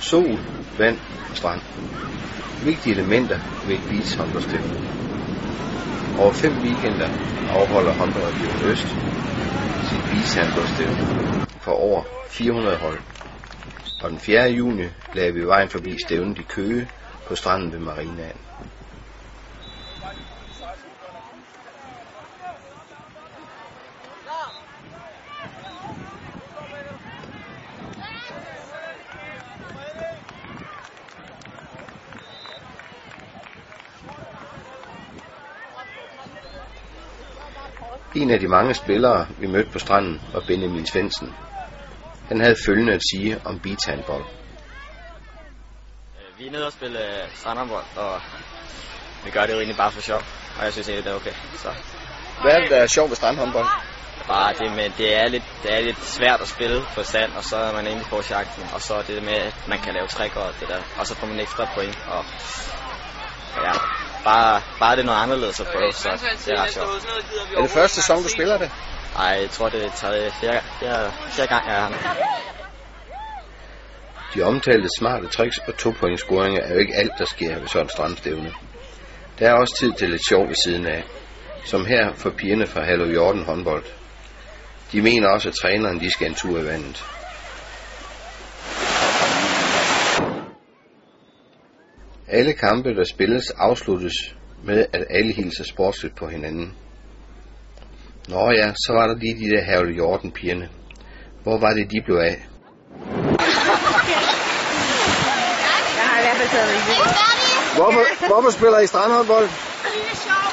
Sol, vand og strand. Vigtige elementer ved et beach håndboldstævne. Over fem weekender afholder håndboldregion Øst sit beach håndboldstævne for over 400 hold. Og den 4. juni lagde vi vejen forbi stævnet i Køge på stranden ved Marinaen. En af de mange spillere, vi mødte på stranden, var Benjamin Svendsen. Han havde følgende at sige om beachhandball. Vi er nede og spille øh, strandhåndbold, og vi gør det jo egentlig bare for sjov, og jeg synes egentlig, det er okay. Så Hvad er det, der er sjovt ved strandhåndbold? bare det med, det er lidt, det er lidt svært at spille på sand, og så er man egentlig på chancen, og så det med, at man kan lave træk og det der, og så får man ekstra point, og ja, bare, bare det er noget anderledes at prøve, så det er ret sjovt. Er det første sæson, du spiller det? Ej, jeg tror, det er tredje, fjerde, fjerde, fjerde gang, jeg er her. De omtalte smarte tricks og to point scoringer er jo ikke alt, der sker ved sådan en strandstævne. Der er også tid til lidt sjov ved siden af. Som her for pigerne fra Hallo Jorden håndbold. De mener også, at træneren de skal en tur i vandet. Alle kampe, der spilles, afsluttes med, at alle hilser sportsligt på hinanden. Nå ja, så var der lige de der Hallo Jorden pigerne. Hvor var det, de blev af? Hvorfor, hvorfor spiller I strandhåndbold? Fordi det er sjovt.